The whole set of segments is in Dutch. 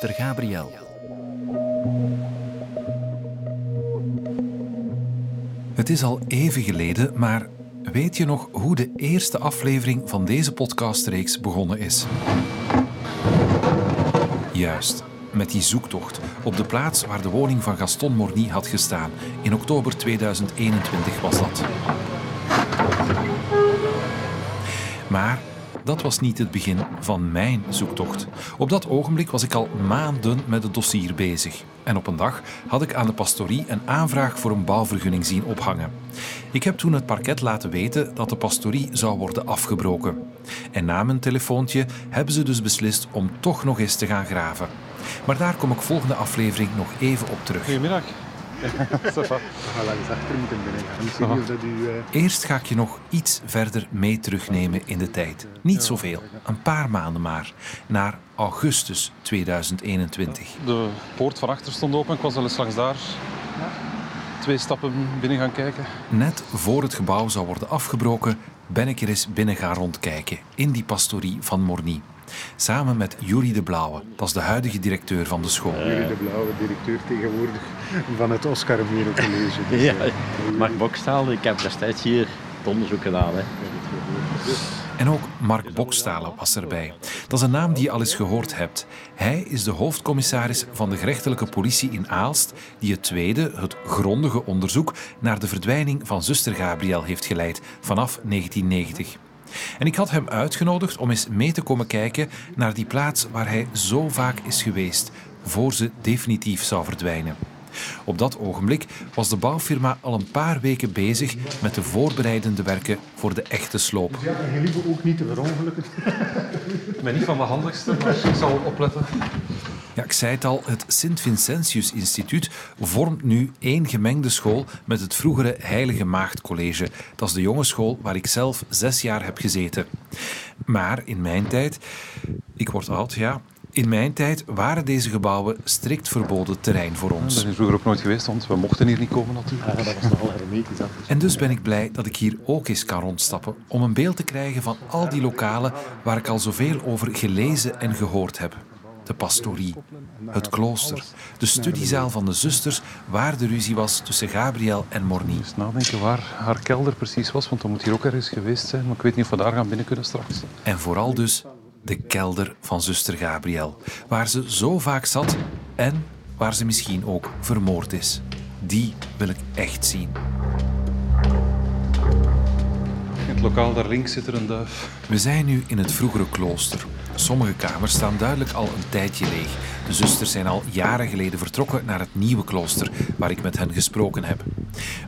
zuster Gabriel. Het is al even geleden, maar weet je nog hoe de eerste aflevering van deze podcastreeks begonnen is? Juist, met die zoektocht op de plaats waar de woning van Gaston Morny had gestaan. In oktober 2021 was dat. Maar dat was niet het begin van mijn zoektocht. Op dat ogenblik was ik al maanden met het dossier bezig. En op een dag had ik aan de pastorie een aanvraag voor een bouwvergunning zien ophangen. Ik heb toen het parket laten weten dat de pastorie zou worden afgebroken. En na mijn telefoontje hebben ze dus beslist om toch nog eens te gaan graven. Maar daar kom ik volgende aflevering nog even op terug. Goedemiddag. Achter moeten eh, Eerst ga ik je nog iets verder mee terugnemen in de tijd. Niet zoveel, een paar maanden maar. Naar augustus 2021. De poort van achter stond open. Ik was al eens langs daar. Twee stappen binnen gaan kijken. Net voor het gebouw zou worden afgebroken, ben ik er eens binnen gaan rondkijken in die pastorie van Morny. Samen met Julie de Blauwe, dat is de huidige directeur van de school. Jullie de blauwe directeur tegenwoordig van het Oscar College. Dus, Ja, Mark Bokstaal, ik heb destijds hier het onderzoek gedaan. Hè. En ook Mark Bokstalen was erbij. Dat is een naam die je al eens gehoord hebt. Hij is de hoofdcommissaris van de gerechtelijke politie in Aalst, die het tweede, het grondige onderzoek naar de verdwijning van zuster Gabriel heeft geleid vanaf 1990. En ik had hem uitgenodigd om eens mee te komen kijken naar die plaats waar hij zo vaak is geweest, voor ze definitief zou verdwijnen. Op dat ogenblik was de bouwfirma al een paar weken bezig met de voorbereidende werken voor de echte sloop. Ja, en je lieve ook niet te verongelukken. Ik ben niet van de handigste, maar ik zal opletten. Ja, ik zei het al, het Sint-Vincentius Instituut vormt nu één gemengde school met het vroegere Heilige Maagd College. Dat is de jongensschool waar ik zelf zes jaar heb gezeten. Maar in mijn tijd, ik word oud, ja, in mijn tijd waren deze gebouwen strikt verboden terrein voor Ik ben ons. hier vroeger ook nooit geweest, want we mochten hier niet komen natuurlijk. Ja, dat was nogal hermetisch. Dat En dus ben ik blij dat ik hier ook eens kan rondstappen om een beeld te krijgen van al die lokalen waar ik al zoveel over gelezen en gehoord heb. De pastorie, het klooster, de studiezaal van de zusters waar de ruzie was tussen Gabriel en Morny. Dus nadenken waar haar kelder precies was, want dat moet hier ook ergens geweest zijn. Maar ik weet niet of we daar gaan binnen kunnen straks. En vooral dus de kelder van zuster Gabriel, waar ze zo vaak zat en waar ze misschien ook vermoord is. Die wil ik echt zien. In het lokaal daar links zit er een duif. We zijn nu in het vroegere klooster. Sommige kamers staan duidelijk al een tijdje leeg. De zusters zijn al jaren geleden vertrokken naar het nieuwe klooster, waar ik met hen gesproken heb.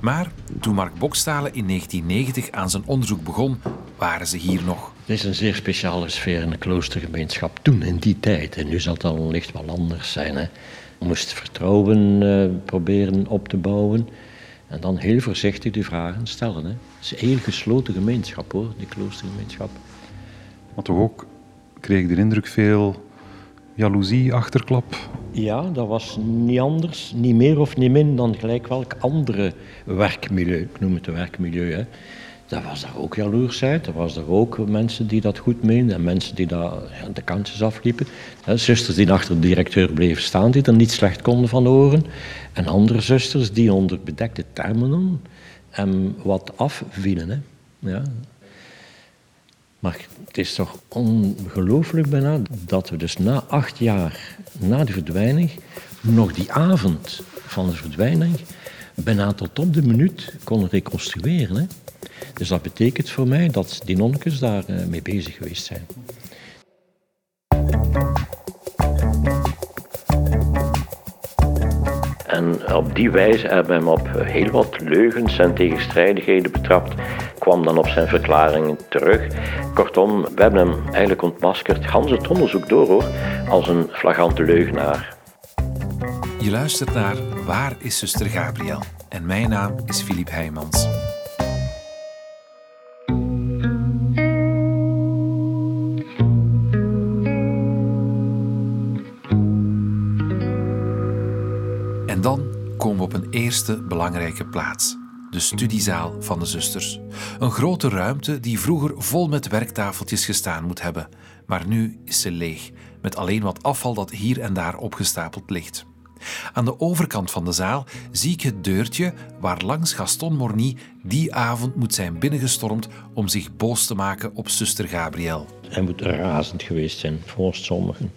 Maar toen Mark Bokstalen in 1990 aan zijn onderzoek begon, waren ze hier nog. Het is een zeer speciale sfeer in de kloostergemeenschap toen, in die tijd. En nu zal het al licht wel anders zijn. Hè. Je moest vertrouwen eh, proberen op te bouwen. En dan heel voorzichtig de vragen stellen. Hè. Het is een heel gesloten gemeenschap hoor, die kloostergemeenschap. Maar toch ook kreeg ik de indruk veel jaloezie, achterklap. Ja, dat was niet anders, niet meer of niet min dan gelijk welk andere werkmilieu. Ik noem het een werkmilieu. Hè. Daar was daar ook jaloersheid. Er was er ook mensen die dat goed meenden en mensen die daar ja, de kantjes afliepen. Zusters die achter de directeur bleven staan, die er niet slecht konden van horen. En andere zusters die onder bedekte termen en wat afvielen. Hè. Ja. Maar het is toch ongelooflijk bijna dat we dus na acht jaar na de verdwijning, nog die avond van de verdwijning, bijna tot op de minuut konden reconstrueren. Hè. Dus dat betekent voor mij dat die nonnekes daar eh, mee bezig geweest zijn. En op die wijze hebben we hem op heel wat leugens en tegenstrijdigheden betrapt. Kwam dan op zijn verklaringen terug. Kortom, we hebben hem eigenlijk ontmaskerd, gans het onderzoek door hoor, als een flagrante leugenaar. Je luistert naar Waar is zuster Gabriel? En mijn naam is Filip Heijmans. En dan komen we op een eerste belangrijke plaats. De studiezaal van de zusters. Een grote ruimte die vroeger vol met werktafeltjes gestaan moet hebben. maar nu is ze leeg, met alleen wat afval dat hier en daar opgestapeld ligt. Aan de overkant van de zaal zie ik het deurtje waar langs Gaston Morny die avond moet zijn binnengestormd om zich boos te maken op zuster Gabriel. Hij moet razend geweest zijn, volgens sommigen.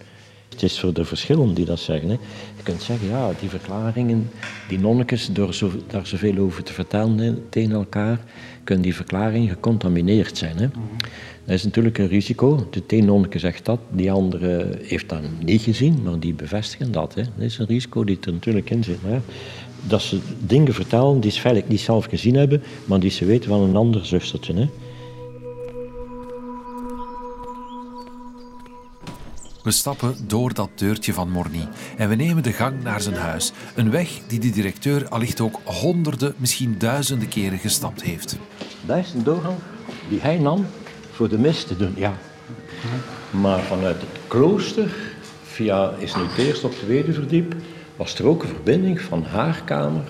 Het is voor de verschillen die dat zeggen. Hè. Je kunt zeggen, ja, die verklaringen, die nonnekes, door zo, daar zoveel over te vertellen tegen elkaar, kunnen die verklaringen gecontamineerd zijn. Hè. Dat is natuurlijk een risico. De een nonneke zegt dat, die andere heeft dat niet gezien, maar die bevestigen dat. Hè. Dat is een risico die er natuurlijk in zit. Hè. Dat ze dingen vertellen die ze feitelijk niet zelf gezien hebben, maar die ze weten van een ander zustertje. Hè. We stappen door dat deurtje van Morny en we nemen de gang naar zijn huis. Een weg die de directeur allicht ook honderden, misschien duizenden keren gestapt heeft. Dat is een doorgang die hij nam voor de mis te doen, ja. Maar vanuit het klooster, via, is nu het eerst op de tweede verdiep, was er ook een verbinding van haar kamer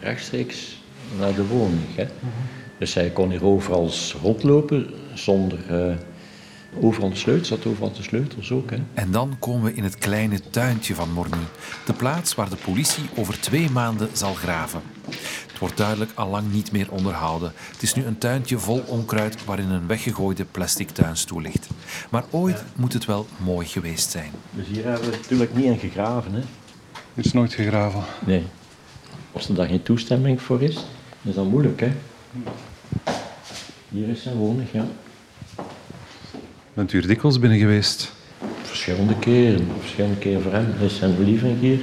rechtstreeks naar de woning. Hè. Dus hij kon hier overal rondlopen zonder... Uh, overal de sleutels, zat overal de sleutels ook. Hè. En dan komen we in het kleine tuintje van Morny. De plaats waar de politie over twee maanden zal graven. Het wordt duidelijk al lang niet meer onderhouden. Het is nu een tuintje vol onkruid waarin een weggegooide plastic tuinstoel ligt. Maar ooit moet het wel mooi geweest zijn. Dus hier hebben we natuurlijk niet in gegraven. Hè? Er is nooit gegraven. Nee. Als er daar geen toestemming voor is, is dat moeilijk. Hè? Hier is zijn woning, ja. Bent u er dikwijls binnen geweest? Verschillende keren. Verschillende keren voor hem. Hij is zijn lieving hier.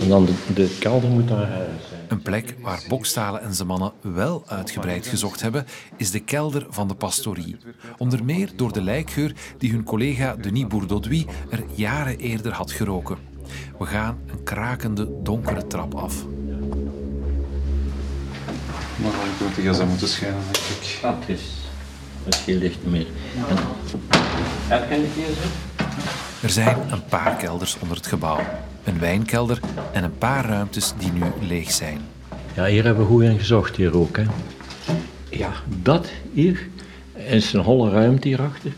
En dan de, de kelder moet daar zijn. Een plek waar Bokstalen en zijn mannen wel uitgebreid gezocht hebben, is de kelder van de pastorie. Onder meer door de lijkgeur die hun collega Denis Bourdodoui er jaren eerder had geroken. We gaan een krakende, donkere trap af. Maar dan moet de gsm moeten schijnen, denk ik. Dat is... Geen licht meer. En, heb je gsm? Er zijn een paar kelders onder het gebouw. Een wijnkelder en een paar ruimtes die nu leeg zijn. Ja, hier hebben we goed in gezocht, hier ook. Hè. Ja, dat hier is een holle ruimte hierachter.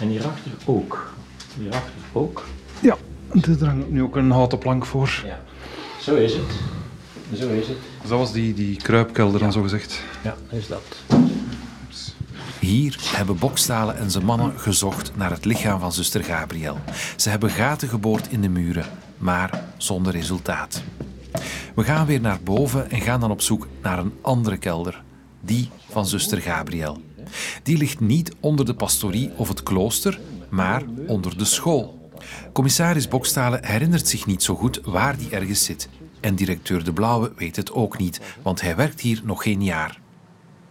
En hierachter ook. Hierachter ook. Ja, er hangt nu ook een houten plank voor. Ja, zo is het. Zo is het. Dus dat was die, die kruipkelder dan zo gezegd. Ja, is dat. Hier hebben Bokstalen en zijn mannen gezocht naar het lichaam van zuster Gabriel. Ze hebben gaten geboord in de muren, maar zonder resultaat. We gaan weer naar boven en gaan dan op zoek naar een andere kelder, die van zuster Gabriel. Die ligt niet onder de pastorie of het klooster, maar onder de school. Commissaris Bokstalen herinnert zich niet zo goed waar die ergens zit. En directeur De Blauwe weet het ook niet, want hij werkt hier nog geen jaar.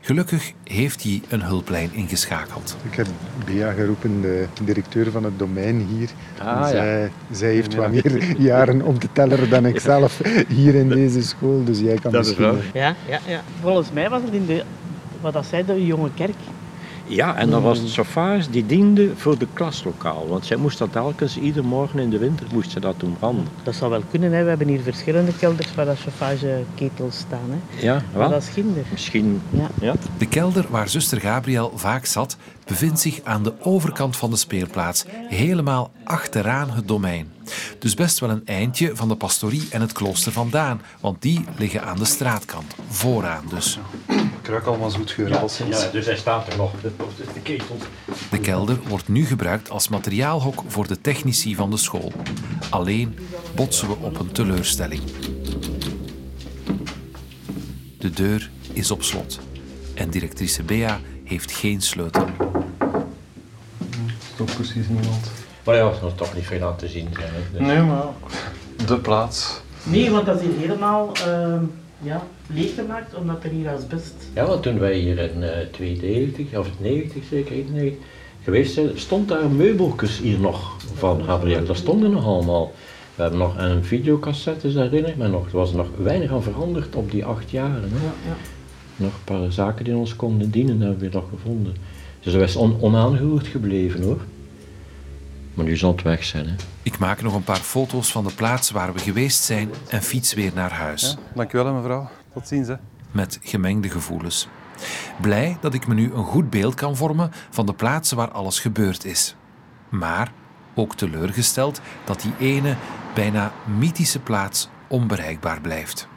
Gelukkig heeft hij een hulplijn ingeschakeld. Ik heb Bea geroepen, de directeur van het domein hier. Ah, zij, ja. zij heeft wat meer jaren om te tellen dan ik zelf hier in deze school. Dus jij kan Dat is misschien... waar. Ja, ja, ja. Volgens mij was het in de, wat dat zei, de jonge kerk. Ja, en dat was het chauffage die diende voor de klaslokaal. Want zij moest dat telkens, ieder morgen in de winter, moest ze dat doen branden. Dat zou wel kunnen, hè. we hebben hier verschillende kelders waar dat chauffageketels staan. Hè. Ja, Maar wel. dat is ginder. Misschien. Ja. Ja. De kelder waar zuster Gabriel vaak zat, bevindt zich aan de overkant van de speelplaats, helemaal achteraan het domein. Dus best wel een eindje van de pastorie en het klooster vandaan, want die liggen aan de straatkant, vooraan dus. Ik ruik allemaal zoetgeur al sinds. Ja, dus hij staat er nog, de, de ketel. De kelder wordt nu gebruikt als materiaalhok voor de technici van de school. Alleen botsen we op een teleurstelling. De deur is op slot en directrice Bea heeft geen sleutel. Toch precies niemand. Maar ja, er is toch niet veel aan te zien zijn. hè. Dus- Nee, maar de plaats. Nee, want dat is hier helemaal ehm, ja, leeggemaakt omdat er hier asbest... Ja, want toen wij hier in eh 92, of 90 zeker, 91, geweest zijn, stond daar meubeltjes hier nog van Gabriel. Dat stonden nog allemaal. We hebben nog een videocassette, herinner ik me nog. Er was nog weinig aan veranderd op die acht jaren. Hè. Ja, ja. Nog een paar zaken die ons konden dienen, hebben we nog gevonden. Dus dat is on onaangeroerd gebleven hoor. Maar nu zal het weg zijn. Hè. Ik maak nog een paar foto's van de plaats waar we geweest zijn en fiets weer naar huis. Dankjewel, hè, mevrouw. Tot ziens. Hè. met gemengde gevoelens. Blij dat ik me nu een goed beeld kan vormen van de plaatsen waar alles gebeurd is. Maar ook teleurgesteld dat die ene, bijna mythische plaats onbereikbaar blijft.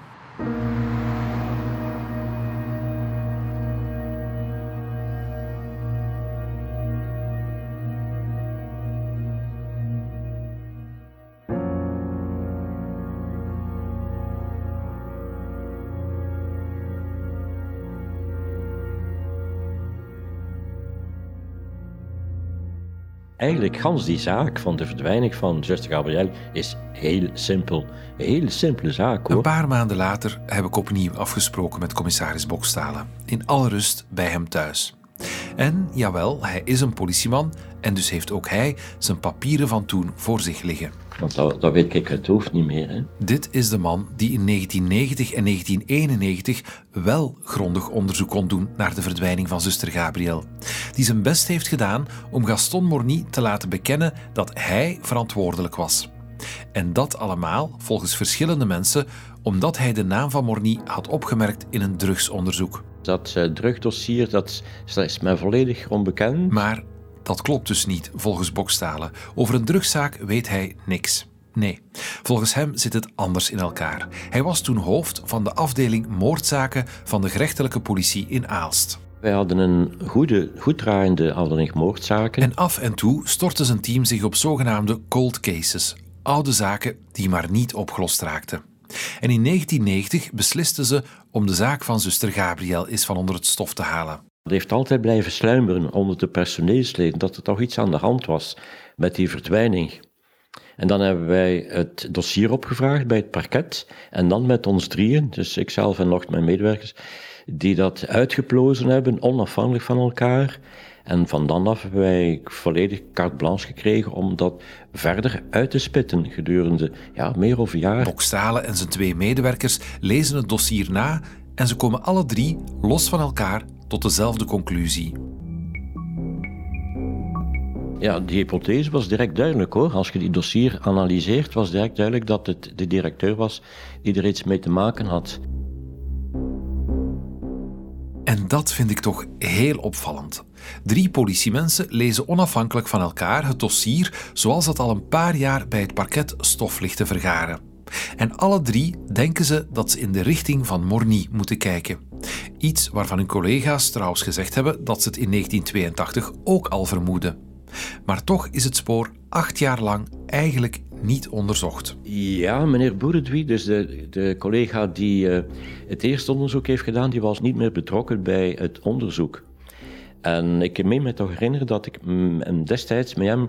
Eigenlijk, gans die zaak van de verdwijning van zuster Gabriel is heel simpel. Een hele simpele zaak hoor. Een paar maanden later heb ik opnieuw afgesproken met commissaris Bokstalen. In alle rust bij hem thuis. En jawel, hij is een politieman en dus heeft ook hij zijn papieren van toen voor zich liggen. Want dat, dat weet ik het hoofd niet meer. Hè. Dit is de man die in 1990 en 1991 wel grondig onderzoek kon doen naar de verdwijning van zuster Gabriel. Die zijn best heeft gedaan om Gaston Morny te laten bekennen dat hij verantwoordelijk was. En dat allemaal, volgens verschillende mensen, omdat hij de naam van Morny had opgemerkt in een drugsonderzoek. Dat uh, drugdossier dat, dat is mij volledig onbekend. Maar dat klopt dus niet, volgens Bokstalen. Over een drugszaak weet hij niks. Nee, volgens hem zit het anders in elkaar. Hij was toen hoofd van de afdeling moordzaken van de gerechtelijke politie in Aalst. Wij hadden een goede, goed draaiende afdeling moordzaken. En af en toe stortte zijn team zich op zogenaamde cold cases, oude zaken die maar niet opgelost raakten. En in 1990 beslisten ze om de zaak van zuster Gabriel eens van onder het stof te halen. Het heeft altijd blijven sluimeren onder de personeelsleden dat er toch iets aan de hand was met die verdwijning. En dan hebben wij het dossier opgevraagd bij het parket en dan met ons drieën, dus ikzelf en nog mijn medewerkers, die dat uitgeplozen hebben, onafhankelijk van elkaar. En van dan af hebben wij volledig carte blanche gekregen om dat verder uit te spitten gedurende ja, meer of een jaar. Bokstalen en zijn twee medewerkers lezen het dossier na en ze komen alle drie, los van elkaar, tot dezelfde conclusie. Ja, die hypothese was direct duidelijk hoor. Als je die dossier analyseert, was direct duidelijk dat het de directeur was die er iets mee te maken had. En dat vind ik toch heel opvallend. Drie politiemensen lezen onafhankelijk van elkaar het dossier zoals dat al een paar jaar bij het parket stof ligt te vergaren. En alle drie denken ze dat ze in de richting van Morny moeten kijken. Iets waarvan hun collega's trouwens gezegd hebben dat ze het in 1982 ook al vermoeden. Maar toch is het spoor acht jaar lang eigenlijk niet onderzocht. Ja, meneer Boeredwie, dus de, de collega die uh, het eerste onderzoek heeft gedaan, die was niet meer betrokken bij het onderzoek. En ik meen me toch herinneren dat ik destijds met hem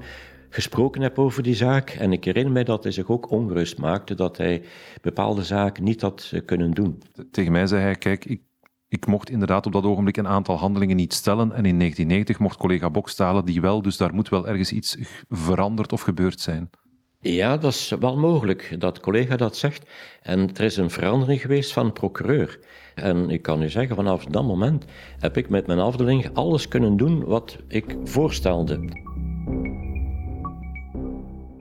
gesproken heb over die zaak. En ik herinner mij dat hij zich ook ongerust maakte dat hij bepaalde zaken niet had eh, kunnen doen. Tegen mij zei hij: Kijk, ik, ik mocht inderdaad op dat ogenblik een aantal handelingen niet stellen. En in 1990 mocht collega Bokstalen die wel, dus daar moet wel ergens iets veranderd of gebeurd zijn. Ja, dat is wel mogelijk dat collega dat zegt. En er is een verandering geweest van procureur. En ik kan u zeggen, vanaf dat moment heb ik met mijn afdeling alles kunnen doen wat ik voorstelde.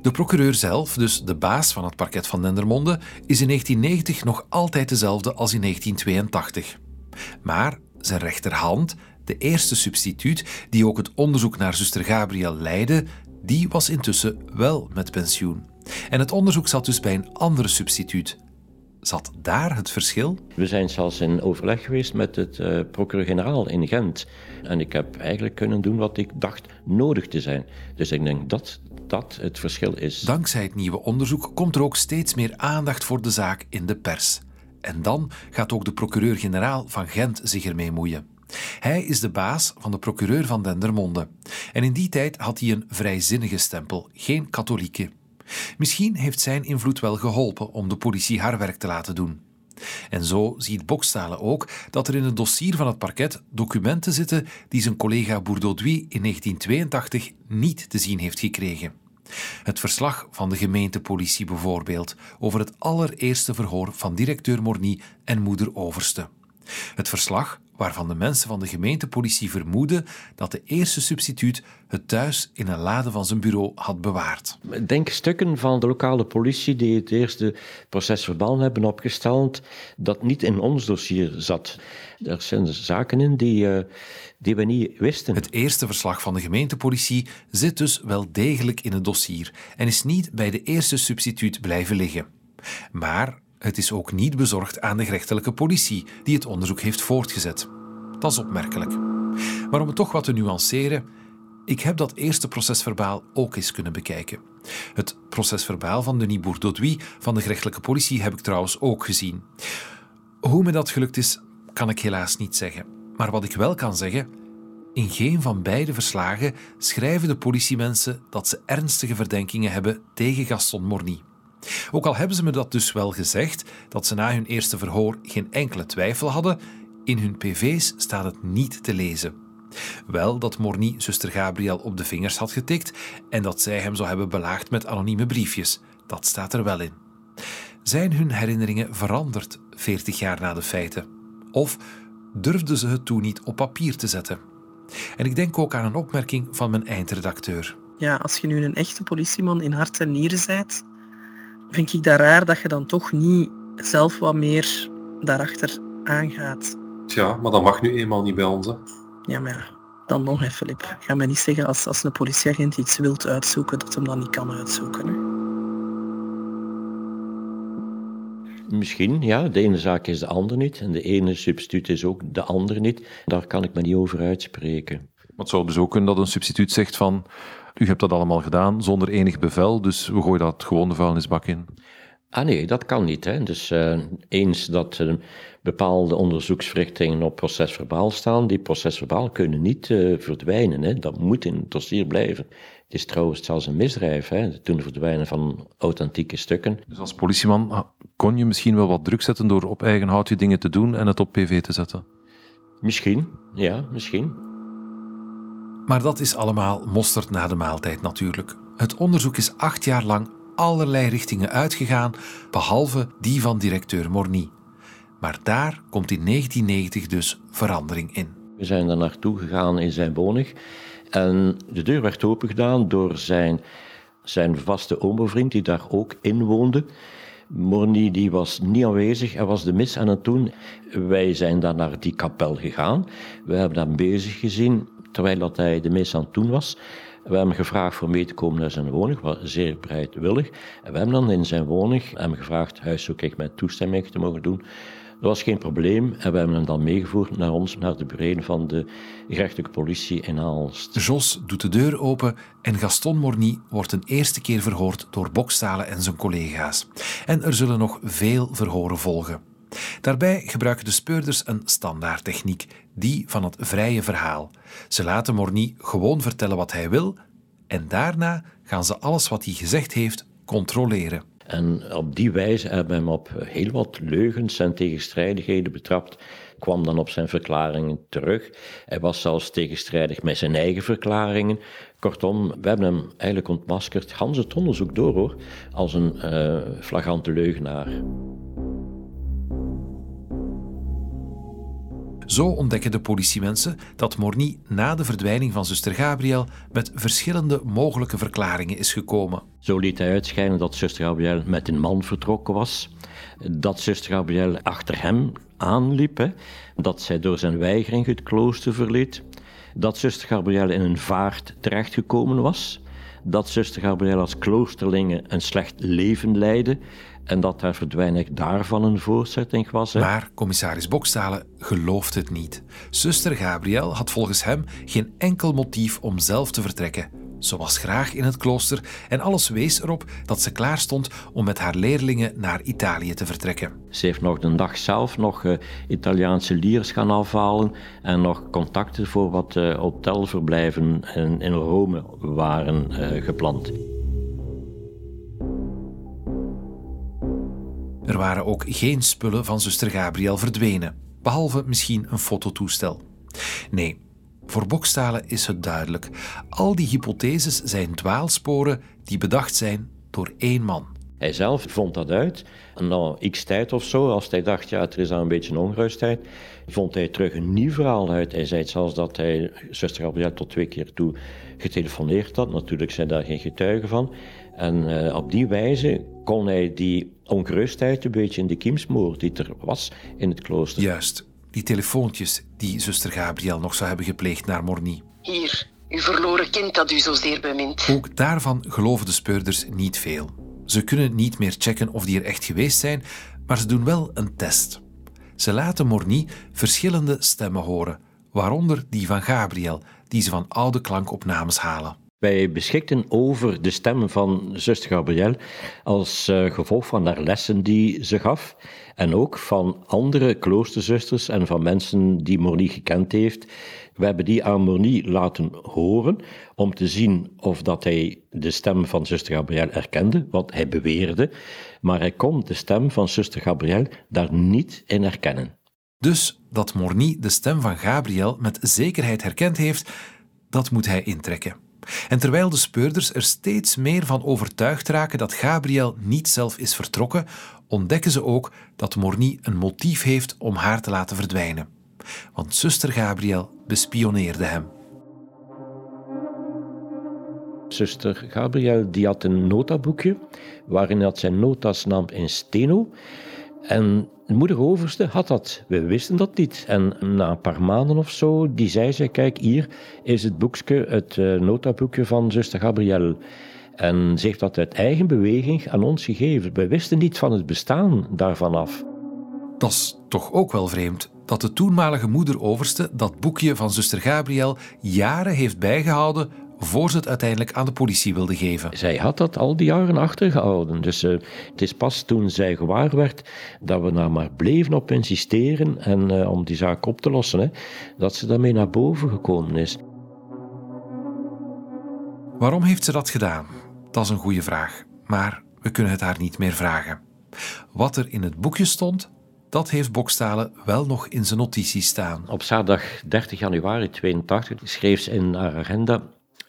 De procureur zelf, dus de baas van het parket van Dendermonde, is in 1990 nog altijd dezelfde als in 1982. Maar zijn rechterhand, de eerste substituut die ook het onderzoek naar zuster Gabriel leidde, die was intussen wel met pensioen. En het onderzoek zat dus bij een andere substituut. Zat daar het verschil? We zijn zelfs in overleg geweest met het uh, procureur-generaal in Gent. En ik heb eigenlijk kunnen doen wat ik dacht nodig te zijn. Dus ik denk dat dat het verschil is. Dankzij het nieuwe onderzoek komt er ook steeds meer aandacht voor de zaak in de pers. En dan gaat ook de procureur-generaal van Gent zich ermee moeien. Hij is de baas van de procureur van Dendermonde. En in die tijd had hij een vrijzinnige stempel, geen katholieke. Misschien heeft zijn invloed wel geholpen om de politie haar werk te laten doen. En zo ziet Bokstalen ook dat er in het dossier van het parket documenten zitten die zijn collega Bourdaudouis in 1982 niet te zien heeft gekregen. Het verslag van de gemeentepolitie bijvoorbeeld over het allereerste verhoor van directeur Morny en moeder Overste. Het verslag waarvan de mensen van de gemeentepolitie vermoeden dat de eerste substituut het thuis in een lade van zijn bureau had bewaard. Denk stukken van de lokale politie die het eerste procesverbaal hebben opgesteld, dat niet in ons dossier zat. Er zijn zaken in die, uh, die we niet wisten. Het eerste verslag van de gemeentepolitie zit dus wel degelijk in het dossier en is niet bij de eerste substituut blijven liggen. Maar het is ook niet bezorgd aan de gerechtelijke politie, die het onderzoek heeft voortgezet. Dat is opmerkelijk. Maar om het toch wat te nuanceren, ik heb dat eerste procesverbaal ook eens kunnen bekijken. Het procesverbaal van Denis Bourdaudois van de gerechtelijke politie heb ik trouwens ook gezien. Hoe me dat gelukt is, kan ik helaas niet zeggen. Maar wat ik wel kan zeggen, in geen van beide verslagen schrijven de politiemensen dat ze ernstige verdenkingen hebben tegen Gaston Morny. Ook al hebben ze me dat dus wel gezegd, dat ze na hun eerste verhoor geen enkele twijfel hadden, in hun pv's staat het niet te lezen. Wel dat Morny zuster Gabriel op de vingers had getikt en dat zij hem zou hebben belaagd met anonieme briefjes. Dat staat er wel in. Zijn hun herinneringen veranderd 40 jaar na de feiten? Of durfden ze het toen niet op papier te zetten? En ik denk ook aan een opmerking van mijn eindredacteur. Ja, als je nu een echte politieman in hart en nieren bent, vind ik dat raar dat je dan toch niet zelf wat meer daarachter aangaat. Ja, maar dat mag nu eenmaal niet bij ons. Hè? Ja, maar ja, dan nog even, Filip. Ga mij niet zeggen als, als een politieagent iets wilt uitzoeken, dat hem dat niet kan uitzoeken. Hè? Misschien, ja. De ene zaak is de andere niet. En de ene substituut is ook de andere niet. Daar kan ik me niet over uitspreken. Maar het zou dus ook kunnen dat een substituut zegt van u hebt dat allemaal gedaan zonder enig bevel, dus we gooien dat gewoon de vuilnisbak in. Ah nee, dat kan niet. Hè. Dus uh, eens dat uh, bepaalde onderzoeksverrichtingen op procesverbaal staan, die procesverbaal kunnen niet uh, verdwijnen. Hè. Dat moet in het dossier blijven. Het is trouwens zelfs een misdrijf, hè, het doen verdwijnen van authentieke stukken. Dus als politieman ah, kon je misschien wel wat druk zetten door op eigen hout je dingen te doen en het op PV te zetten? Misschien, ja, misschien. Maar dat is allemaal mosterd na de maaltijd natuurlijk. Het onderzoek is acht jaar lang allerlei richtingen uitgegaan, behalve die van directeur Morny. Maar daar komt in 1990 dus verandering in. We zijn daar naartoe gegaan in zijn woning en de deur werd opengedaan door zijn, zijn vaste omo-vriend die daar ook in woonde. Morny die was niet aanwezig, hij was de mis aan het doen. Wij zijn dan naar die kapel gegaan. We hebben hem bezig gezien terwijl dat hij de mis aan het doen was. We hebben hem gevraagd voor mee te komen naar zijn woning, was zeer bereidwillig. En we hebben dan in zijn woning hem gevraagd huiszoeking met toestemming te mogen doen. Dat was geen probleem en we hebben hem dan meegevoerd naar ons, naar de bureau van de gerechtelijke politie in Aalst. Jos doet de deur open en Gaston Morny wordt een eerste keer verhoord door Bokstalen en zijn collega's. En er zullen nog veel verhoren volgen. Daarbij gebruiken de speurders een standaardtechniek, die van het vrije verhaal. Ze laten Morny gewoon vertellen wat hij wil en daarna gaan ze alles wat hij gezegd heeft controleren. En op die wijze hebben we hem op heel wat leugens en tegenstrijdigheden betrapt. Kwam dan op zijn verklaringen terug. Hij was zelfs tegenstrijdig met zijn eigen verklaringen. Kortom, we hebben hem eigenlijk ontmaskerd, Hans het onderzoek door hoor, als een uh, flagrante leugenaar. Zo ontdekken de politiemensen dat Morny na de verdwijning van zuster Gabriel met verschillende mogelijke verklaringen is gekomen. Zo liet hij uitschijnen dat zuster Gabriel met een man vertrokken was, dat zuster Gabriel achter hem aanliep, dat zij door zijn weigering het klooster verliet, dat zuster Gabriel in een vaart terechtgekomen was, dat zuster Gabriel als kloosterlinge een slecht leven leidde en dat haar verdwijning daarvan een voorzetting was. Hè? Maar commissaris Bokstalen gelooft het niet. Zuster Gabriel had volgens hem geen enkel motief om zelf te vertrekken. Ze was graag in het klooster en alles wees erop dat ze klaar stond om met haar leerlingen naar Italië te vertrekken. Ze heeft nog de dag zelf nog uh, Italiaanse liers gaan afhalen en nog contacten voor wat uh, hotelverblijven in, in Rome waren uh, gepland. Er waren ook geen spullen van zuster Gabriel verdwenen, behalve misschien een fototoestel. Nee, voor Bokstalen is het duidelijk. Al die hypotheses zijn dwaalsporen die bedacht zijn door één man. Hij zelf vond dat uit. Na x tijd of zo, als hij dacht, ja, er is al een beetje een ongerustheid, vond hij terug een nieuw verhaal uit. Hij zei zelfs dat hij zuster Gabriel tot twee keer toe getelefoneerd had. Natuurlijk zijn daar geen getuigen van. En uh, op die wijze kon hij die ongerustheid een beetje in de kiem smoren die er was in het klooster. Juist, die telefoontjes die zuster Gabriel nog zou hebben gepleegd naar Morny. Hier, uw verloren kind dat u zozeer bemint. Ook daarvan geloven de speurders niet veel. Ze kunnen niet meer checken of die er echt geweest zijn, maar ze doen wel een test. Ze laten Morny verschillende stemmen horen, waaronder die van Gabriel, die ze van oude klankopnames halen. Wij beschikten over de stem van zuster Gabriel als uh, gevolg van haar lessen die ze gaf en ook van andere kloosterzusters en van mensen die Morny gekend heeft. We hebben die aan Morny laten horen om te zien of dat hij de stem van zuster Gabriel erkende, wat hij beweerde, maar hij kon de stem van zuster Gabriel daar niet in herkennen. Dus dat Morny de stem van Gabriel met zekerheid herkend heeft, dat moet hij intrekken. En terwijl de speurders er steeds meer van overtuigd raken dat Gabriel niet zelf is vertrokken, ontdekken ze ook dat Morny een motief heeft om haar te laten verdwijnen. Want zuster Gabriel bespioneerde hem. Zuster Gabriel die had een notaboekje waarin hij zijn notas nam in steno. En de moeder overste had dat. We wisten dat niet. En na een paar maanden of zo, die zei ze, kijk, hier is het boekje, het uh, notaboekje van zuster Gabrielle. En ze dat uit eigen beweging aan ons gegeven. We wisten niet van het bestaan daarvan af. Dat is toch ook wel vreemd dat de toenmalige moeder-overste dat boekje van zuster Gabriel jaren heeft bijgehouden voor ze het uiteindelijk aan de politie wilde geven. Zij had dat al die jaren achtergehouden. Dus uh, het is pas toen zij gewaar werd dat we daar maar bleven op insisteren en uh, om die zaak op te lossen, hè, dat ze daarmee naar boven gekomen is. Waarom heeft ze dat gedaan? Dat is een goede vraag, maar we kunnen het haar niet meer vragen. Wat er in het boekje stond, dat heeft Bokstalen wel nog in zijn notities staan. Op zaterdag 30 januari 82 schreef ze in haar agenda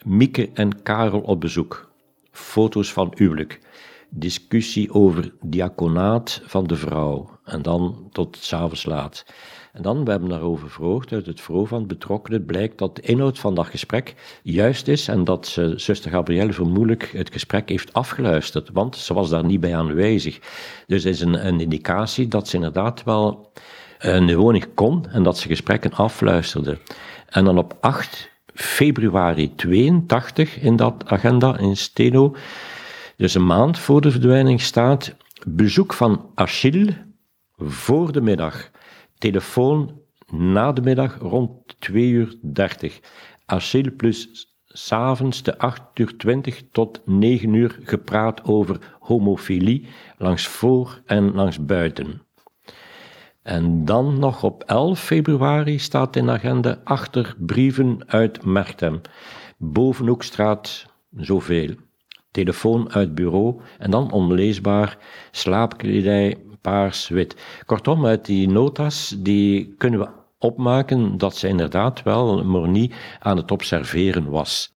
Mieke en Karel op bezoek. Foto's van huwelijk. Discussie over diaconaat van de vrouw. En dan tot s'avonds laat. En dan, we hebben daarover verhoogd, uit het vrouw van betrokkenen blijkt dat de inhoud van dat gesprek juist is en dat ze, zuster Gabrielle vermoedelijk het gesprek heeft afgeluisterd, want ze was daar niet bij aanwezig. Dus is een, een indicatie dat ze inderdaad wel een woning kon en dat ze gesprekken afluisterde. En dan op 8 februari 82 in dat agenda in Steno, dus een maand voor de verdwijning staat, bezoek van Achille voor de middag, telefoon na de middag rond 2 uur 30. Achille plus s'avonds de 8 uur 20 tot 9 uur gepraat over homofilie langs voor en langs buiten. En dan nog op 11 februari staat in de agenda achter brieven uit Mertem. Bovenhoekstraat zoveel. Telefoon uit bureau en dan onleesbaar slaapkledij paars-wit. Kortom, uit die notas die kunnen we opmaken dat ze inderdaad wel Morny aan het observeren was.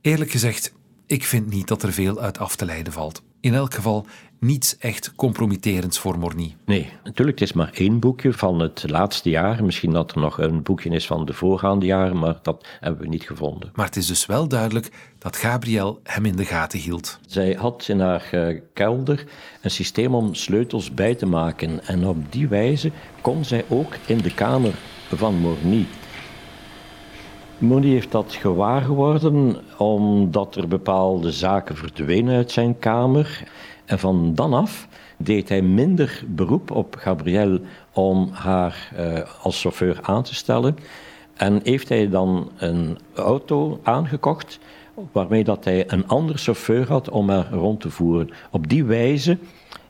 Eerlijk gezegd, ik vind niet dat er veel uit af te leiden valt. In elk geval niets echt compromitterends voor Morny. Nee, natuurlijk, het is maar één boekje van het laatste jaar. Misschien dat er nog een boekje is van de voorgaande jaren, maar dat hebben we niet gevonden. Maar het is dus wel duidelijk dat Gabriel hem in de gaten hield. Zij had in haar uh, kelder een systeem om sleutels bij te maken. En op die wijze kon zij ook in de kamer van Morny. Morny heeft dat gewaar geworden omdat er bepaalde zaken verdwenen uit zijn kamer. En van dan af deed hij minder beroep op Gabrielle om haar uh, als chauffeur aan te stellen. En heeft hij dan een auto aangekocht waarmee dat hij een andere chauffeur had om haar rond te voeren. Op die wijze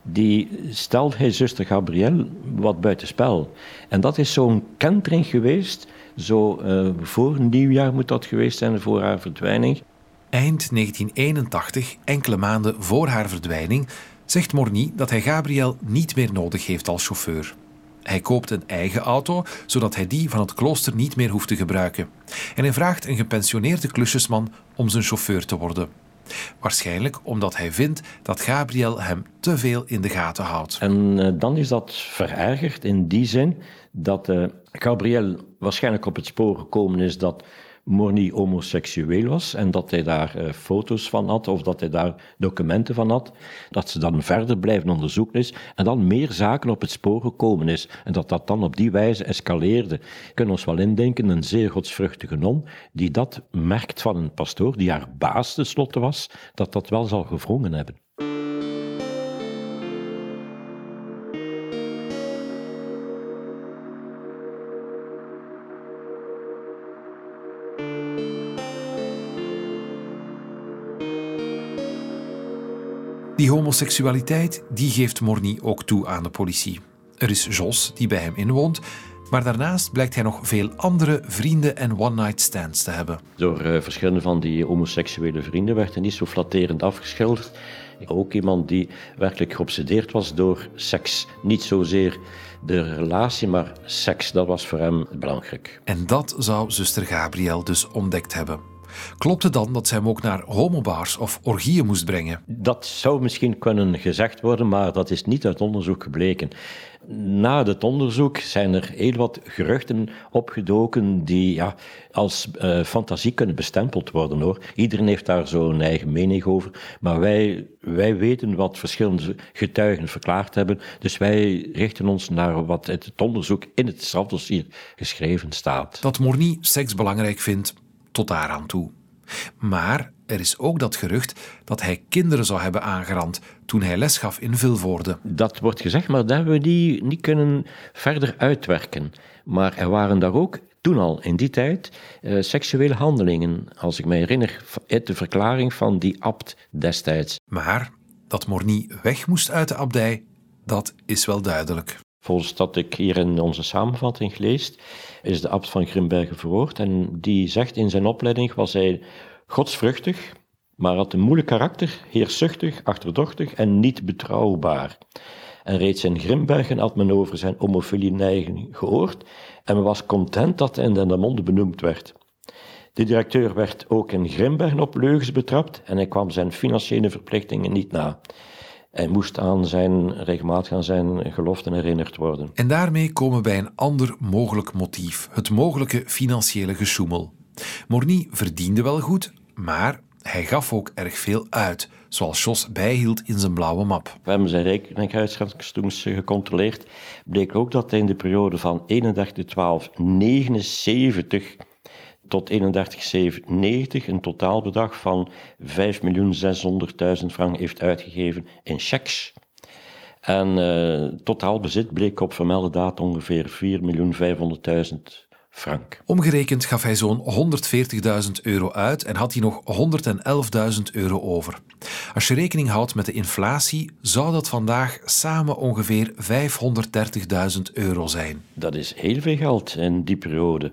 die stelde hij zuster Gabrielle wat buitenspel. En dat is zo'n kentering geweest, zo uh, voor nieuwjaar moet dat geweest zijn, voor haar verdwijning. Eind 1981, enkele maanden voor haar verdwijning, zegt Morny dat hij Gabriel niet meer nodig heeft als chauffeur. Hij koopt een eigen auto, zodat hij die van het klooster niet meer hoeft te gebruiken. En hij vraagt een gepensioneerde klusjesman om zijn chauffeur te worden. Waarschijnlijk omdat hij vindt dat Gabriel hem te veel in de gaten houdt. En uh, dan is dat verergerd in die zin dat uh, Gabriel waarschijnlijk op het spoor gekomen is dat Morny homoseksueel was en dat hij daar uh, foto's van had of dat hij daar documenten van had, dat ze dan verder blijven onderzoeken is en dan meer zaken op het spoor gekomen is en dat dat dan op die wijze escaleerde. We kunnen ons wel indenken, een zeer godsvruchtige non die dat merkt van een pastoor die haar baas tenslotte was, dat dat wel zal gevrongen hebben. Die homoseksualiteit die geeft Morny ook toe aan de politie. Er is Jos die bij hem inwoont, maar daarnaast blijkt hij nog veel andere vrienden en one-night stands te hebben. Door uh, verschillende van die homoseksuele vrienden werd hij niet zo flatterend afgeschilderd. Ook iemand die werkelijk geobsedeerd was door seks. Niet zozeer de relatie, maar seks, dat was voor hem belangrijk. En dat zou zuster Gabriel dus ontdekt hebben. Klopt het dan dat zij hem ook naar homobars of orgieën moest brengen? Dat zou misschien kunnen gezegd worden, maar dat is niet uit onderzoek gebleken. Na het onderzoek zijn er heel wat geruchten opgedoken die ja, als uh, fantasie kunnen bestempeld worden. Hoor. Iedereen heeft daar zo'n eigen mening over. Maar wij, wij weten wat verschillende getuigen verklaard hebben. Dus wij richten ons naar wat het onderzoek in het strafdossier geschreven staat. Dat Morny seks belangrijk vindt, tot daaraan toe. Maar er is ook dat gerucht dat hij kinderen zou hebben aangerand toen hij les gaf in Vilvoorde. Dat wordt gezegd, maar dat hebben we die niet kunnen verder uitwerken. Maar er waren daar ook toen al, in die tijd, uh, seksuele handelingen. Als ik me herinner, uit de verklaring van die abt destijds. Maar dat Morny weg moest uit de abdij, dat is wel duidelijk. Volgens dat ik hier in onze samenvatting lees, is de abt van Grimbergen verhoord. En die zegt in zijn opleiding was hij godsvruchtig, maar had een moeilijk karakter, heerszuchtig, achterdochtig en niet betrouwbaar. En reeds in Grimbergen had men over zijn homofilie-neiging gehoord en men was content dat hij in Dendermonde benoemd werd. De directeur werd ook in Grimbergen op leugens betrapt en hij kwam zijn financiële verplichtingen niet na. Hij moest aan zijn, regelmatig aan zijn geloften herinnerd worden. En daarmee komen we bij een ander mogelijk motief: het mogelijke financiële gesjoemel. Morny verdiende wel goed, maar hij gaf ook erg veel uit, zoals Jos bijhield in zijn blauwe map. We hebben zijn rekeninghuisgangst toen gecontroleerd. Bleek ook dat hij in de periode van 31-12-79 tot 31,97 een totaalbedrag van 5.600.000 frank heeft uitgegeven in checks. En uh, totaal bezit bleek op vermelde datum ongeveer 4.500.000 frank. Omgerekend gaf hij zo'n 140.000 euro uit en had hij nog 111.000 euro over. Als je rekening houdt met de inflatie, zou dat vandaag samen ongeveer 530.000 euro zijn. Dat is heel veel geld in die periode.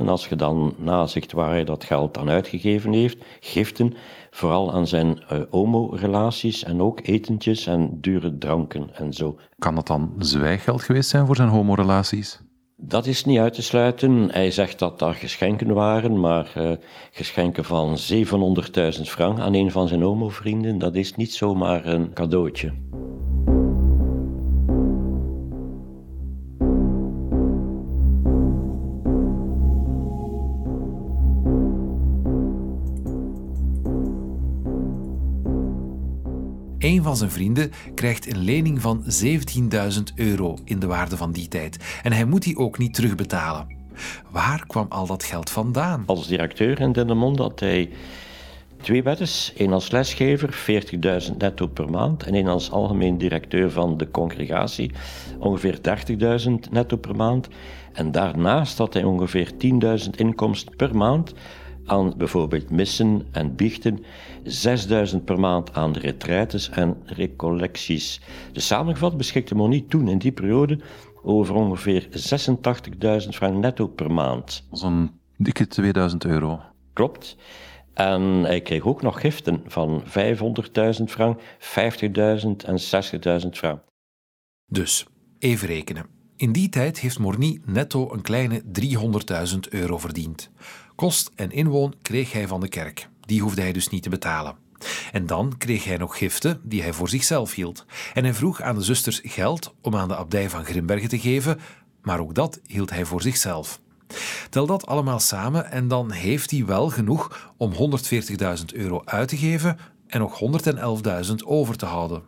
En als je dan nazicht waar hij dat geld aan uitgegeven heeft, giften, vooral aan zijn uh, homo-relaties en ook etentjes en dure dranken en zo. Kan dat dan zwijggeld geweest zijn voor zijn homorelaties? Dat is niet uit te sluiten. Hij zegt dat dat geschenken waren, maar uh, geschenken van 700.000 frank aan een van zijn homo-vrienden, dat is niet zomaar een cadeautje. Een van zijn vrienden krijgt een lening van 17.000 euro in de waarde van die tijd. En hij moet die ook niet terugbetalen. Waar kwam al dat geld vandaan? Als directeur in Dendermonde had hij twee wettes. één als lesgever, 40.000 netto per maand. En één als algemeen directeur van de congregatie, ongeveer 30.000 netto per maand. En daarnaast had hij ongeveer 10.000 inkomsten per maand aan bijvoorbeeld missen en biechten, 6000 per maand aan retraites en recollecties. De samengevat beschikte Monique toen in die periode over ongeveer 86.000 frank netto per maand. Zo'n dikke 2000 euro. Klopt. En hij kreeg ook nog giften van 500.000 frank, 50.000 en 60.000 frank. Dus, even rekenen. In die tijd heeft Morny netto een kleine 300.000 euro verdiend. Kost en inwoon kreeg hij van de kerk. Die hoefde hij dus niet te betalen. En dan kreeg hij nog giften die hij voor zichzelf hield. En hij vroeg aan de zusters geld om aan de abdij van Grimbergen te geven, maar ook dat hield hij voor zichzelf. Tel dat allemaal samen en dan heeft hij wel genoeg om 140.000 euro uit te geven en nog 111.000 over te houden.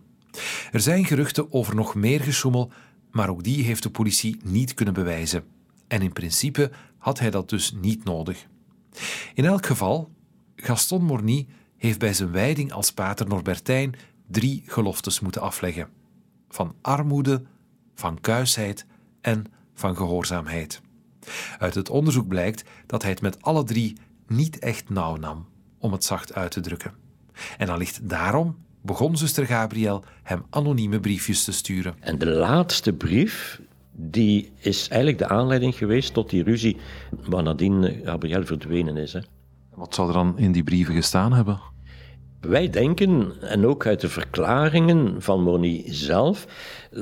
Er zijn geruchten over nog meer gesjoemel, maar ook die heeft de politie niet kunnen bewijzen. En in principe had hij dat dus niet nodig. In elk geval, Gaston Morny heeft bij zijn wijding als pater Norbertijn drie geloftes moeten afleggen: van armoede, van kuisheid en van gehoorzaamheid. Uit het onderzoek blijkt dat hij het met alle drie niet echt nauw nam, om het zacht uit te drukken. En allicht daarom begon zuster Gabriel hem anonieme briefjes te sturen. En de laatste brief, die is eigenlijk de aanleiding geweest tot die ruzie waar nadien Gabriel verdwenen is. Hè. Wat zou er dan in die brieven gestaan hebben? Wij denken, en ook uit de verklaringen van Moni zelf,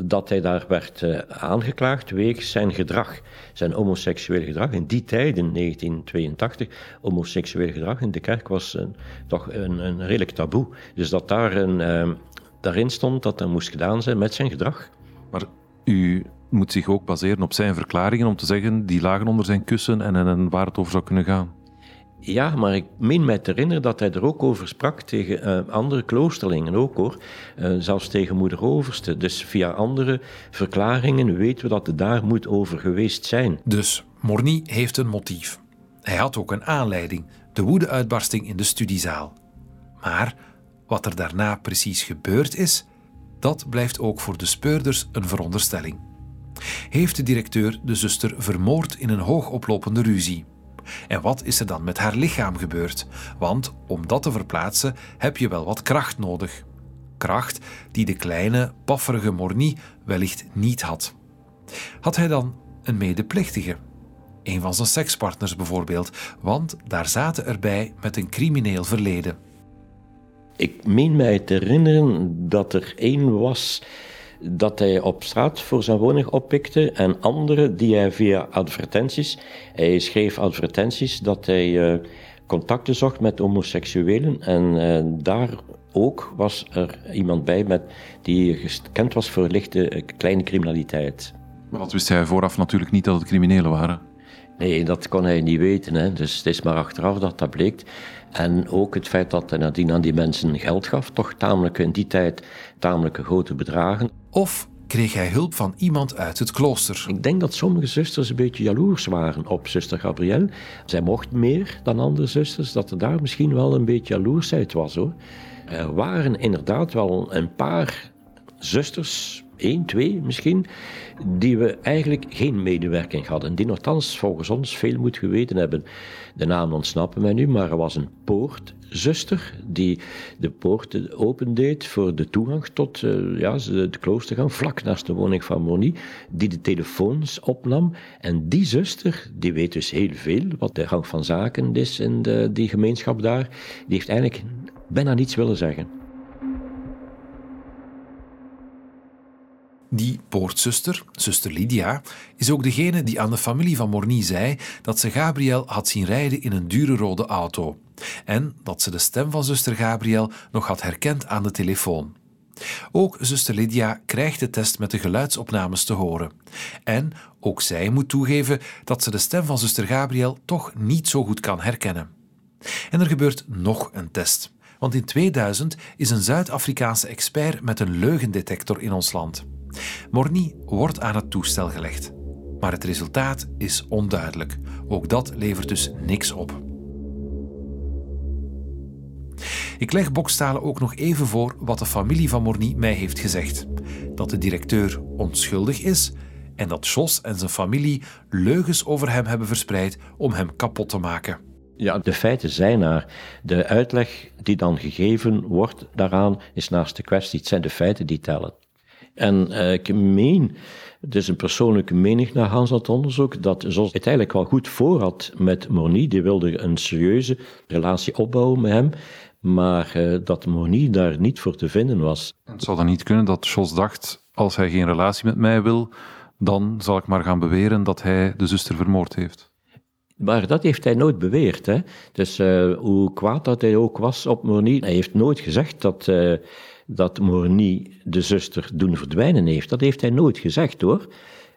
dat hij daar werd uh, aangeklaagd wegens zijn gedrag, zijn homoseksueel gedrag. In die tijd, in 1982, homoseksueel gedrag in de kerk was uh, toch een, een, redelijk taboe. Dus dat daar een, daarin stond dat dat moest gedaan zijn met zijn gedrag. Maar u moet zich ook baseren op zijn verklaringen om te zeggen, die lagen onder zijn kussen en, en waar het over zou kunnen gaan. Ja, maar ik meen mij te herinneren dat hij er ook over sprak tegen uh, andere kloosterlingen ook hoor. Uh, zelfs tegen moeder Overste. Dus via andere verklaringen weten we dat het daar moet over geweest zijn. Dus Morny heeft een motief. Hij had ook een aanleiding, de woedeuitbarsting in de studiezaal. Maar wat er daarna precies gebeurd is, dat blijft ook voor de speurders een veronderstelling. Heeft de directeur de zuster vermoord in een hoogoplopende ruzie? En wat is er dan met haar lichaam gebeurd? Want om dat te verplaatsen heb je wel wat kracht nodig. Kracht die de kleine, pafferige Morny wellicht niet had. Had hij dan een medeplichtige? Een van zijn sekspartners bijvoorbeeld, want daar zaten erbij met een crimineel verleden. Ik meen mij te herinneren dat er één was dat hij op straat voor zijn woning oppikte en andere die hij via advertenties, hij schreef advertenties dat hij uh, contacten zocht met homoseksuelen en uh, daar ook was er iemand bij met, die gekend was voor lichte uh, kleine criminaliteit. Maar dat wist hij vooraf natuurlijk niet dat het criminelen waren. Nee, dat kon hij niet weten. Hè. Dus het is maar achteraf dat dat bleek. En ook het feit dat hij nadien aan die mensen geld gaf, toch tamelijk in die tijd tamelijk grote bedragen. Of kreeg hij hulp van iemand uit het klooster? Ik denk dat sommige zusters een beetje jaloers waren op zuster Gabrielle. Zij mocht meer dan andere zusters, dat er daar misschien wel een beetje jaloersheid was hoor. Er waren inderdaad wel een paar zusters één, twee misschien, die we eigenlijk geen medewerking hadden. Die nogthans volgens ons veel moet geweten hebben. De naam ontsnappen mij nu, maar er was een poortzuster die de poorten opendeed voor de toegang tot uh, ja, de kloostergang, vlak naast de woning van Moni, die de telefoons opnam. En die zuster, die weet dus heel veel wat de gang van zaken is in de, die gemeenschap daar, die heeft eigenlijk bijna niets willen zeggen. Die poortzuster, zuster Lydia, is ook degene die aan de familie van Morny zei dat ze Gabriel had zien rijden in een dure rode auto en dat ze de stem van zuster Gabriel nog had herkend aan de telefoon. Ook zuster Lydia krijgt de test met de geluidsopnames te horen. En ook zij moet toegeven dat ze de stem van zuster Gabriel toch niet zo goed kan herkennen. En er gebeurt nog een test. Want in 2000 is een Zuid-Afrikaanse expert met een leugendetector in ons land. Morny wordt aan het toestel gelegd. Maar het resultaat is onduidelijk. Ook dat levert dus niks op. Ik leg Bokstalen ook nog even voor wat de familie van Morny mij heeft gezegd. Dat de directeur onschuldig is en dat Jos en zijn familie leugens over hem hebben verspreid om hem kapot te maken. Ja, de feiten zijn er. De uitleg die dan gegeven wordt daaraan is naast de kwestie. Het zijn de feiten die tellen. En uh, ik meen, het is een persoonlijke mening naar Hans het onderzoek, dat Jos het eigenlijk wel goed voor had met Moni. Die wilde een serieuze relatie opbouwen met hem. Maar uh, dat Moni daar niet voor te vinden was. Het zou dan niet kunnen dat Jos dacht, als hij geen relatie met mij wil, dan zal ik maar gaan beweren dat hij de zuster vermoord heeft. Maar dat heeft hij nooit beweerd. Hè. Dus uh, hoe kwaad dat hij ook was op Morny, hij heeft nooit gezegd dat, dat Morny de zuster doen verdwijnen heeft. Dat heeft hij nooit gezegd hoor.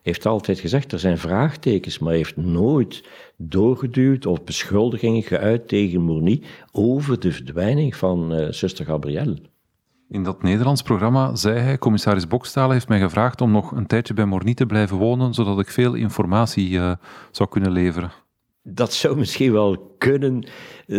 Heeft altijd gezegd, er zijn vraagtekens, maar heeft nooit doorgeduwd of beschuldigingen geuit tegen Morny over de verdwijning van uh, zuster Gabrielle. In dat Nederlands programma zei hij, commissaris Bokstalen heeft mij gevraagd om nog een tijdje bij Morny te blijven wonen, zodat ik veel informatie uh, zou kunnen leveren. Dat zou misschien wel kunnen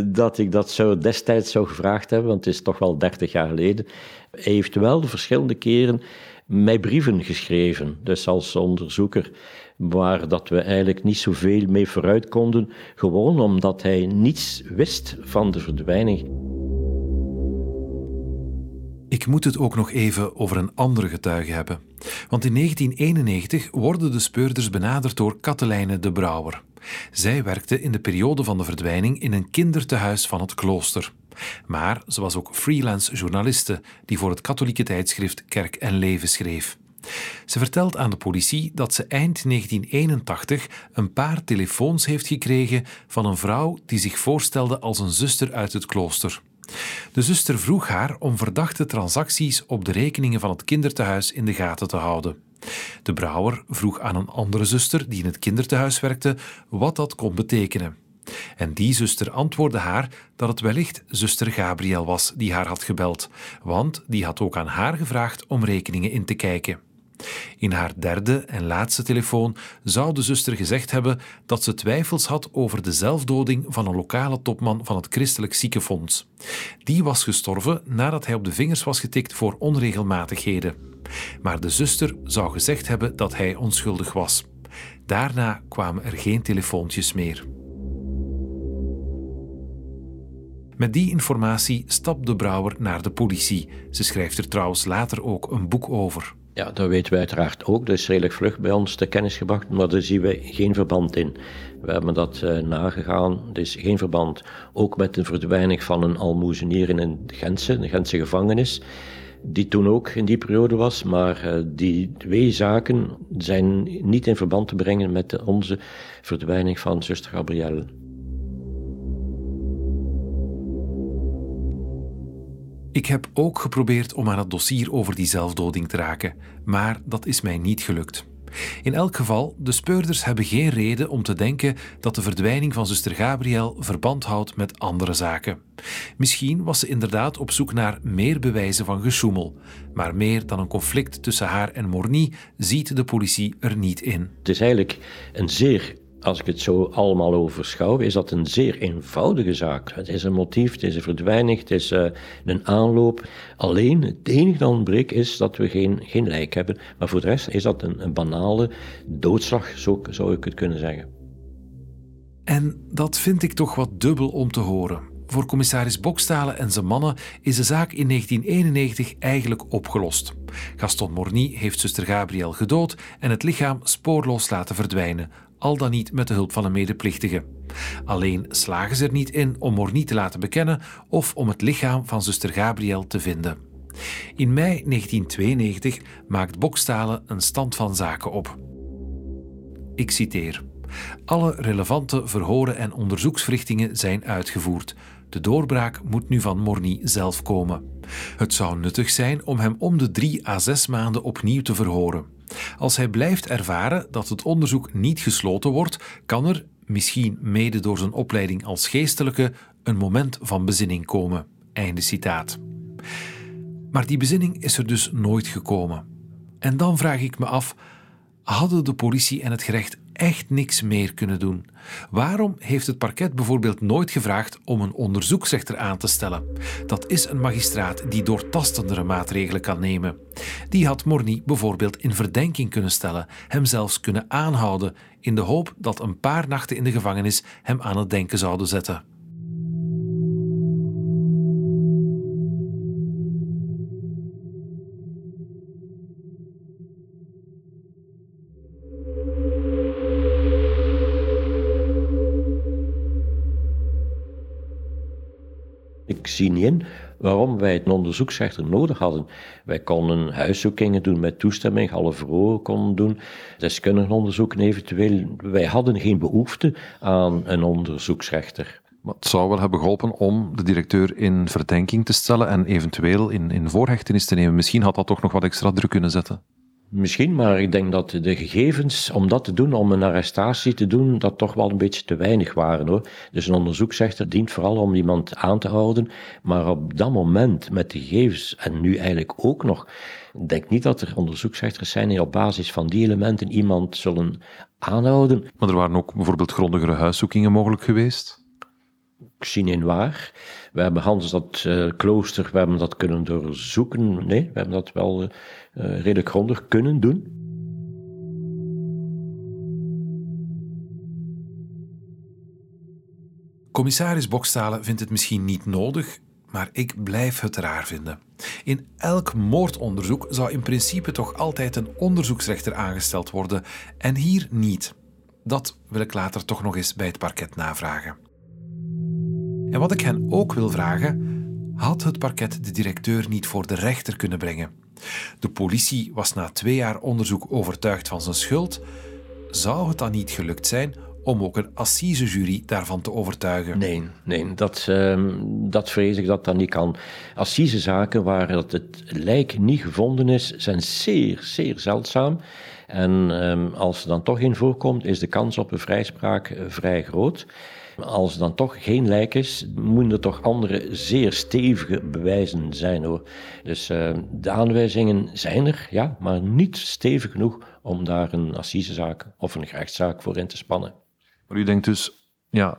dat ik dat zo destijds zou gevraagd hebben, want het is toch wel dertig jaar geleden. Hij heeft wel verschillende keren mij brieven geschreven, dus als onderzoeker, waar dat we eigenlijk niet zoveel mee vooruit konden, gewoon omdat hij niets wist van de verdwijning. Ik moet het ook nog even over een andere getuige hebben. Want in 1991 worden de speurders benaderd door Katelijne de Brouwer. Zij werkte in de periode van de verdwijning in een kindertehuis van het klooster. Maar ze was ook freelance journaliste die voor het katholieke tijdschrift Kerk en Leven schreef. Ze vertelt aan de politie dat ze eind 1981 een paar telefoons heeft gekregen van een vrouw die zich voorstelde als een zuster uit het klooster. De zuster vroeg haar om verdachte transacties op de rekeningen van het kindertehuis in de gaten te houden. De brouwer vroeg aan een andere zuster die in het kindertehuis werkte wat dat kon betekenen. En die zuster antwoordde haar dat het wellicht zuster Gabriel was die haar had gebeld, want die had ook aan haar gevraagd om rekeningen in te kijken. In haar derde en laatste telefoon zou de zuster gezegd hebben dat ze twijfels had over de zelfdoding van een lokale topman van het Christelijk Ziekenfonds. Die was gestorven nadat hij op de vingers was getikt voor onregelmatigheden. Maar de zuster zou gezegd hebben dat hij onschuldig was. Daarna kwamen er geen telefoontjes meer. Met die informatie stapt de brouwer naar de politie. Ze schrijft er trouwens later ook een boek over. Ja, dat weten we uiteraard ook. Dat is redelijk vlug bij ons te kennis gebracht, maar daar zien we geen verband in. We hebben dat uh, nagegaan. Er is geen verband. Ook met de verdwijning van een almoezenier in Gentse, de Gentse gevangenis, die toen ook in die periode was. Maar uh, die twee zaken zijn niet in verband te brengen met onze verdwijning van zuster Gabrielle. Ik heb ook geprobeerd om aan het dossier over die zelfdoding te raken, maar dat is mij niet gelukt. In elk geval, de speurders hebben geen reden om te denken dat de verdwijning van zuster Gabriel verband houdt met andere zaken. Misschien was ze inderdaad op zoek naar meer bewijzen van gesjoemel, maar meer dan een conflict tussen haar en Morny ziet de politie er niet in. Het is eigenlijk een zeer als ik het zo allemaal overschouw, is dat een zeer eenvoudige zaak. Het is een motief, het is een verdwijning, het is uh, een aanloop. Alleen het enige dat ontbreekt is dat we geen, geen lijk hebben. Maar voor de rest is dat een, een banale doodslag, zo zou ik het kunnen zeggen. En dat vind ik toch wat dubbel om te horen. Voor commissaris Bokstalen en zijn mannen is de zaak in 1991 eigenlijk opgelost. Gaston Morny heeft zuster Gabriel gedood en het lichaam spoorloos laten verdwijnen, al dan niet met de hulp van een medeplichtige. Alleen slagen ze er niet in om Morny te laten bekennen of om het lichaam van zuster Gabriel te vinden. In mei 1992 maakt Bokstalen een stand van zaken op. Ik citeer. Alle relevante verhoren en onderzoeksverrichtingen zijn uitgevoerd. De doorbraak moet nu van Morny zelf komen. Het zou nuttig zijn om hem om de drie à zes maanden opnieuw te verhoren. Als hij blijft ervaren dat het onderzoek niet gesloten wordt, kan er, misschien mede door zijn opleiding als geestelijke, een moment van bezinning komen. Einde citaat. Maar die bezinning is er dus nooit gekomen. En dan vraag ik me af: hadden de politie en het gerecht echt niks meer kunnen doen? Waarom heeft het parket bijvoorbeeld nooit gevraagd om een onderzoeksrechter aan te stellen? Dat is een magistraat die doortastendere maatregelen kan nemen. Die had Morny bijvoorbeeld in verdenking kunnen stellen, hem zelfs kunnen aanhouden, in de hoop dat een paar nachten in de gevangenis hem aan het denken zouden zetten. Ik zie niet in waarom wij een onderzoeksrechter nodig hadden. Wij konden huiszoekingen doen met toestemming, alle verhoren konden doen, deskundigen onderzoeken eventueel. Wij hadden geen behoefte aan een onderzoeksrechter. Maar het zou wel hebben geholpen om de directeur in verdenking te stellen en eventueel in, in voorhechtenis te nemen. Misschien had dat toch nog wat extra druk kunnen zetten. Misschien, maar ik denk dat de gegevens om dat te doen, om een arrestatie te doen, dat toch wel een beetje te weinig waren hoor. Dus een onderzoeksrechter dient vooral om iemand aan te houden, maar op dat moment met de gegevens, en nu eigenlijk ook nog, ik denk niet dat er onderzoeksrechters zijn die op basis van die elementen iemand zullen aanhouden. Maar er waren ook bijvoorbeeld grondigere huiszoekingen mogelijk geweest? Waar. We hebben Hans dat uh, klooster, we hebben dat kunnen doorzoeken. Nee, we hebben dat wel uh, redelijk grondig kunnen doen. Commissaris Bokstalen vindt het misschien niet nodig, maar ik blijf het raar vinden. In elk moordonderzoek zou in principe toch altijd een onderzoeksrechter aangesteld worden en hier niet. Dat wil ik later toch nog eens bij het parket navragen. En wat ik hen ook wil vragen, had het parket de directeur niet voor de rechter kunnen brengen? De politie was na twee jaar onderzoek overtuigd van zijn schuld. Zou het dan niet gelukt zijn om ook een assisejury daarvan te overtuigen? Nee, nee dat, uh, dat vrees ik dat dat niet kan. Assisezaken waar het, lijk niet gevonden is, zijn zeer, zeer zeldzaam. En um, als er dan toch in voorkomt, is de kans op een vrijspraak uh, vrij groot. Als er dan toch geen lijk is, moeten er toch andere zeer stevige bewijzen zijn hoor. Dus uh, de aanwijzingen zijn er, ja, maar niet stevig genoeg om daar een assisezaak of een gerechtszaak voor in te spannen. Maar u denkt dus, ja,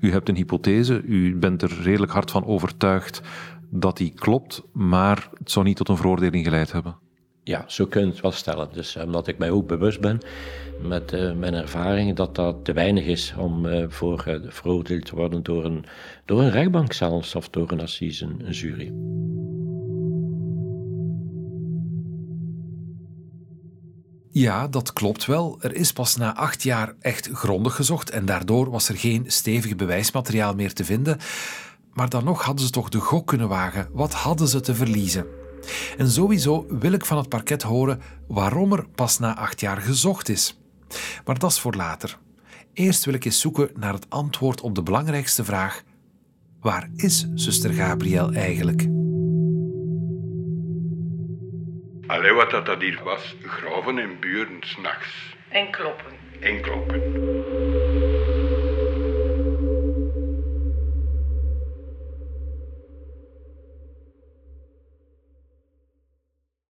u hebt een hypothese, u bent er redelijk hard van overtuigd dat die klopt, maar het zou niet tot een veroordeling geleid hebben. Ja, zo kun je het wel stellen. Dus omdat ik mij ook bewust ben met uh, mijn ervaringen dat dat te weinig is om uh, voor veroordeeld te worden door een, door een rechtbank zelfs of door een assise, een jury. Ja, dat klopt wel. Er is pas na acht jaar echt grondig gezocht en daardoor was er geen stevig bewijsmateriaal meer te vinden. Maar dan nog hadden ze toch de gok kunnen wagen. Wat hadden ze te verliezen? En sowieso wil ik van het parket horen waarom er pas na acht jaar gezocht is. Maar dat is voor later. Eerst wil ik eens zoeken naar het antwoord op de belangrijkste vraag: waar is zuster Gabriel eigenlijk? Allee, wat dat, dat hier was, graven en buren s'nachts. En kloppen. En kloppen.